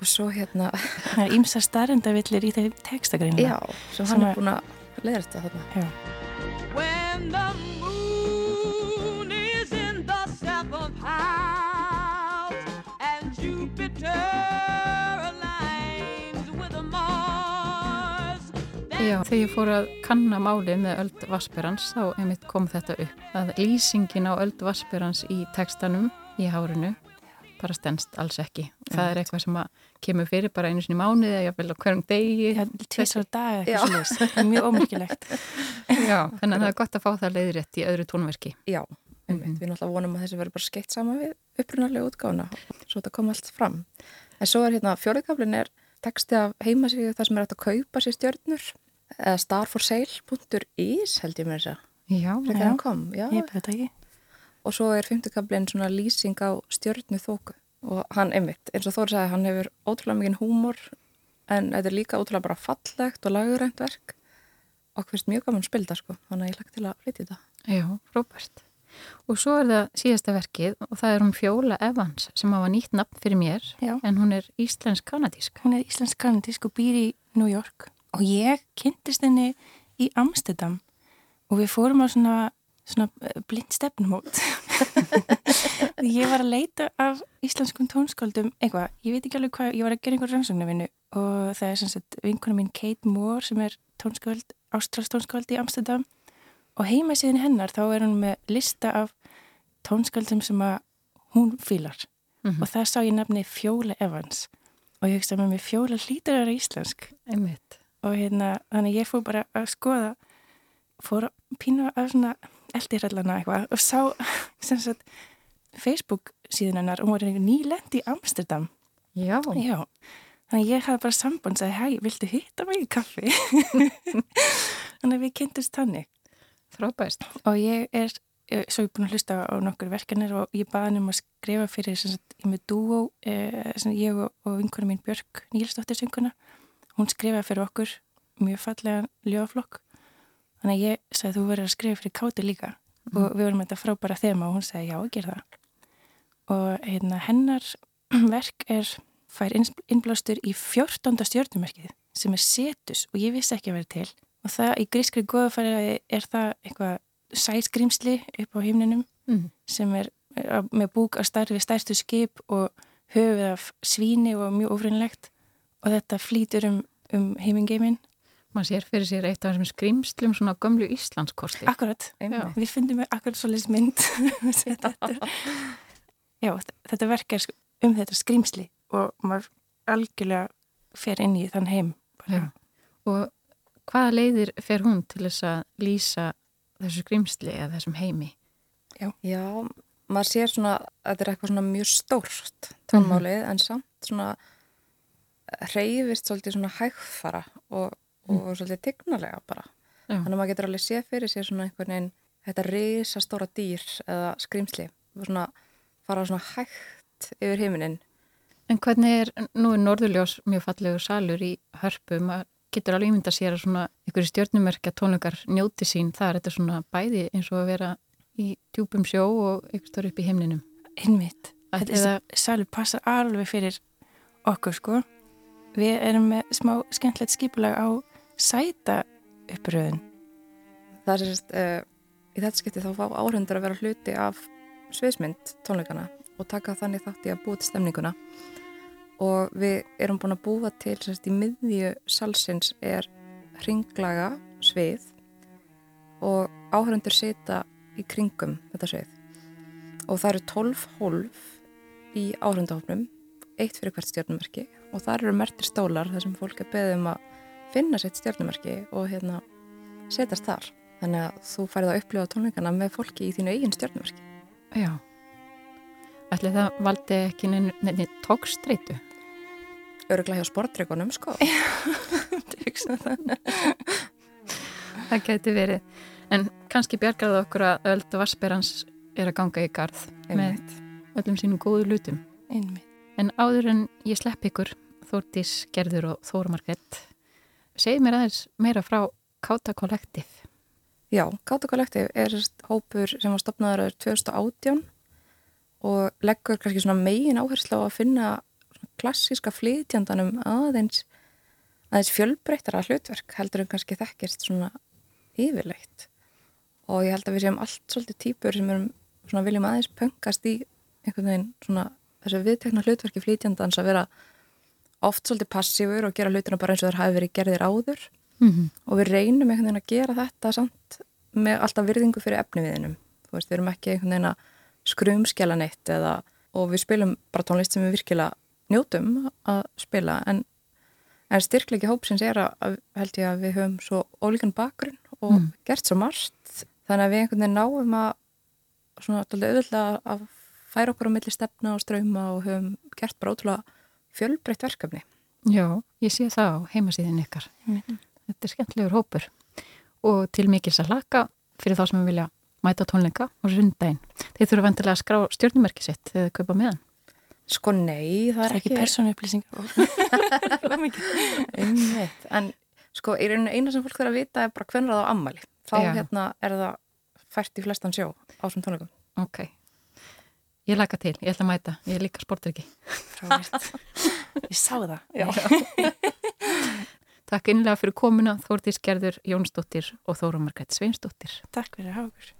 Og svo hérna það er ímsa starrendavillir í þeim textagreinu já, sem hann er búin að leiðrætta þarna. Já Já, þegar ég fór að kanna málið með öld Vassberans þá einmitt kom þetta upp að lýsingin á öld Vassberans í tekstanum í hárinu bara stendst alls ekki. Það er eitthvað sem kemur fyrir bara einu sinni mánuði eða jáfnvel á hverjum degi. Já, tvisar dag eitthvað slúst. Það er mjög ómyrkilegt. Já, þannig að það er gott að fá það leiðrétt í öðru tónverki. Já, einmitt. Mm. Við náttúrulega vonum að þessi verður bara skeitt sama við upprunarlega útgána svo þetta kom allt fram. En svo er hérna fjórðkaflin er texti af heimasíðu þar sem er hægt að kaupa sér stjörnur eða starforsale.is held ég mér þess að. Já, já. Ég byrði þetta ekki og svo er fymtukablin svona lýsing á stjörnu þóku og hann einmitt, eins og Þóri sagði, hann hefur ótrúlega mikið húmor en þetta er líka ótrúlega bara fallegt og lagurænt verk og hverst mjög gaman spilda sko, þannig að ég lagt til að flytja þetta. Já, Róbert. Og svo er það síðasta verkið og það er hún Fjóla Evans sem hafa nýtt nafn fyrir mér Já. en hún er íslensk-kanadísk. Hún er íslensk-kanadísk og býr í New York og ég kynntist henni í Amsterdam. Og við fórum á svona svona blind stefnumót. Ég var að leita af íslenskum tónskáldum eitthvað, ég veit ekki alveg hvað, ég var að gera einhver rannsóknarvinnu og það er sem sagt vinkona mín Kate Moore sem er tónskáld ástrals tónskáld í Amsterdam. Og heima síðan hennar þá er hún með lista af tónskáldum sem að hún fýlar mm -hmm. og það sá ég nefni Fjóla Evans. Og ég hugsa með mig Fjóla hlýtur að vera íslensk. Einmitt. Og hérna, þannig ég fór bara að skoða fór að pína af svona eldirallana eitthvað og sá sagt, Facebook síðan hennar og hún var nýlend í Amsterdam. Já. Já. Þannig ég hafði bara samband og sagði hei, viltu hitta mig í kaffi? Þannig að við kynntumst þannig. Frábæst og ég er svo ég er búin að hlusta á nokkur verkanir og ég baði henni um að skrifa fyrir sagt, ég með dúó eh, ég og, og vinkona mín Björk Nílsdóttir synguna hún skrifaði fyrir okkur mjög fallega ljóflokk Þannig að ég sagði þú verður að skrifa fyrir káti líka mm. og við vorum þetta frábæra þema og hún sagði já, ger það. Og hérna, hennar verk er, fær innblástur í 14. stjórnumerkið sem er setus og ég vissi ekki að vera til. Og það í grískri goðafæri er það eitthvað sæskrimsli upp á himninum mm. sem er með búk að starfi stærstu skip og höfuð af svíni og mjög ofrinnlegt og þetta flýtur um, um heimingeiminn maður sér fyrir sér eitt af þessum skrimslum svona gömlu Íslandskorti. Akkurat, við finnum akkurat svo leys mynd Já, þetta verk er um þetta skrimsli og maður algjörlega fer inn í þann heim og hvaða leiðir fer hún til þess að lýsa þessu skrimsli eða þessum heimi? Já, Já maður sér svona að þetta er eitthvað svona mjög stórt tónmálið mm -hmm. en samt svona reyfist svolítið svona hægfara og og mm. svolítið tignalega bara. Já. Þannig að maður getur alveg séð fyrir sér svona einhvern veginn þetta risastóra dýr eða skrimsli og svona fara svona hægt yfir heiminin En hvernig er, nú er Norðurljós mjög fallegur salur í hörpu, maður getur alveg ímynda sér að svona ykkur stjórnumerkja tónleikar njóti sín, það er þetta svona bæði eins og að vera í djúpum sjó og ykkur stór upp í heimninum. Einmitt. Þetta salur passar alveg fyrir okkur sko. Við erum með smá skemmtilegt skipulag á sæta uppröðun. Það er sérst, uh, í þetta skipti þá fá áhundur að vera hluti af sviðsmynd tónleikana og taka þannig þátt í að búa til stemninguna. Og við erum búin að búa til sérst í miðju salsins er hringlaga svið og áhundur sita í kringum þetta svið. Og það eru 12 hólf í áhundahofnum eitt fyrir hvert stjórnumerki og þar eru mertir stólar þar sem fólk er beðið um að finna sitt stjórnumerki og hérna setjast þar. Þannig að þú færið að upplifa tónleikana með fólki í þínu eigin stjórnverki. Já. Ætli það valdi ekki neini tókstreitu? Öruglega hjá sportreikunum, sko. Það geti verið. En kannski bjargar það okkur að öld og vassberans er að ganga í garð Einmitt. með öllum sínum góðu lutum. Einmitt. En áður en ég slepp ykkur, Þórtís, Gerður og Þóra Margrett, segið mér aðeins meira frá Káta Kollektiv. Já, Gáta Kollektiv er hópur sem var stopnaður árið 2018 og leggur kannski svona megin áherslu á að finna klassíska flytjandanum aðeins, aðeins fjölbreyttara hlutverk heldur en kannski þekkist svona yfirleitt. Og ég held að við séum allt svolítið típur sem erum svona viljum aðeins pöngast í einhvern veginn svona þessu viðtekna hlutverki flytjandans að vera oft svolítið passífur og gera hlutina bara eins og þær hafi verið gerðir áður Mm -hmm. og við reynum einhvern veginn að gera þetta samt með alltaf virðingu fyrir efniviðinum þú veist, við erum ekki einhvern veginn að skrumskjala neitt eða, og við spilum bara tónlist sem við virkilega njótum að spila en, en styrklegi hópsins er að, held ég að við höfum svo ólíkan bakgrunn og Mm. gert svo margt þannig að við einhvern veginn náum að svona auðvitað að færa okkur á milli stefna og ströyma og höfum gert bara ótrúlega fjölbreytt verkefni Já, ég sé það á heimasíðin ykkar. Þetta er skemmtilegur hópur og til mikils að laka fyrir þá sem við vilja mæta tónleika og sundaginn. Þeir þurfa vendilega að skrá stjórnumerki sitt þegar þið kaupa meðan. Sko nei, það Það er er ekki ekki persónu upplýsingar. Einmitt, en sko í rauninu eina sem fólk þarf að vita er bara hvernig það á ammali. Þá Já. hérna er það fært í flestan sjó á þessum tónleikum. Ok. Ég laka til, ég ætla að mæta. Ég er líka sportryggi. Ég sá það. Já. Takk innlega fyrir komuna Þórdís Gerður Jónsdóttir og Þóra Margrét Sveinsdóttir. Takk fyrir að hafa okkur.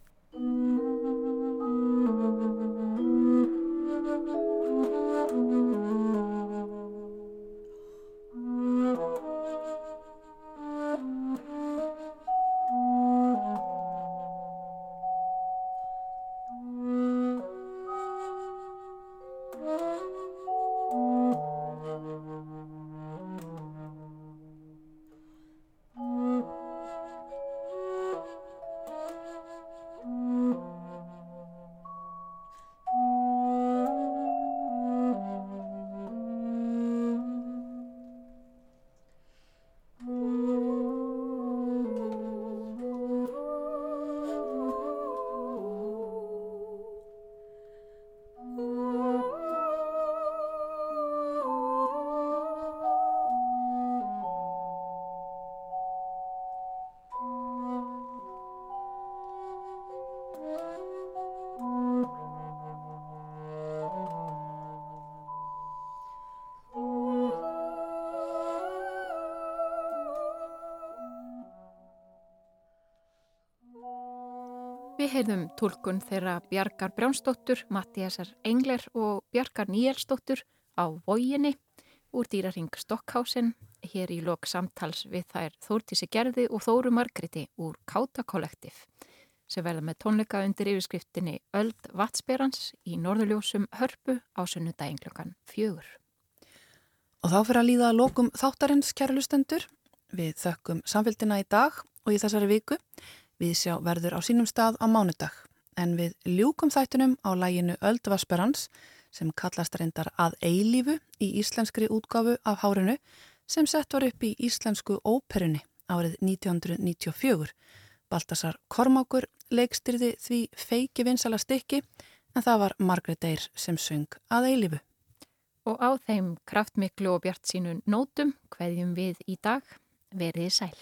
Heyrðum tólkun þeirra Bjarkar Brjánsdóttur, Mattiasar Engler og Bjarkar Níelsdóttur á Vóginni úr dýraring Stokkhausen hér í lok samtals við þær Þórtísi Gerði og Þóru Margreti úr Káta Kollektiv sem verða með tónleika undir yfirskriftinni Öld Vatsperans í Norðurljósum Hörpu á sunnudaginn klokkan fjögur. Og þá fyrir að líða að lokum þáttarins kærlustendur. Við þökkum samfélgina í dag og í þessari viku. Við sjá verður á sínum stað á mánudag. En við ljúkum þættunum á læginu Öldvasperans sem kallast reyndar að eilífu í íslenskri útgáfu af hárinu sem sett var upp í íslensku óperunni árið 1994. Baltasar Kormákur leikstyrði því feiki vinsala stykki en það var Margrét Eyr sem söng að eilífu. Og á þeim kraftmiklu og bjart sínun nótum hveðjum við í dag veriði sæl.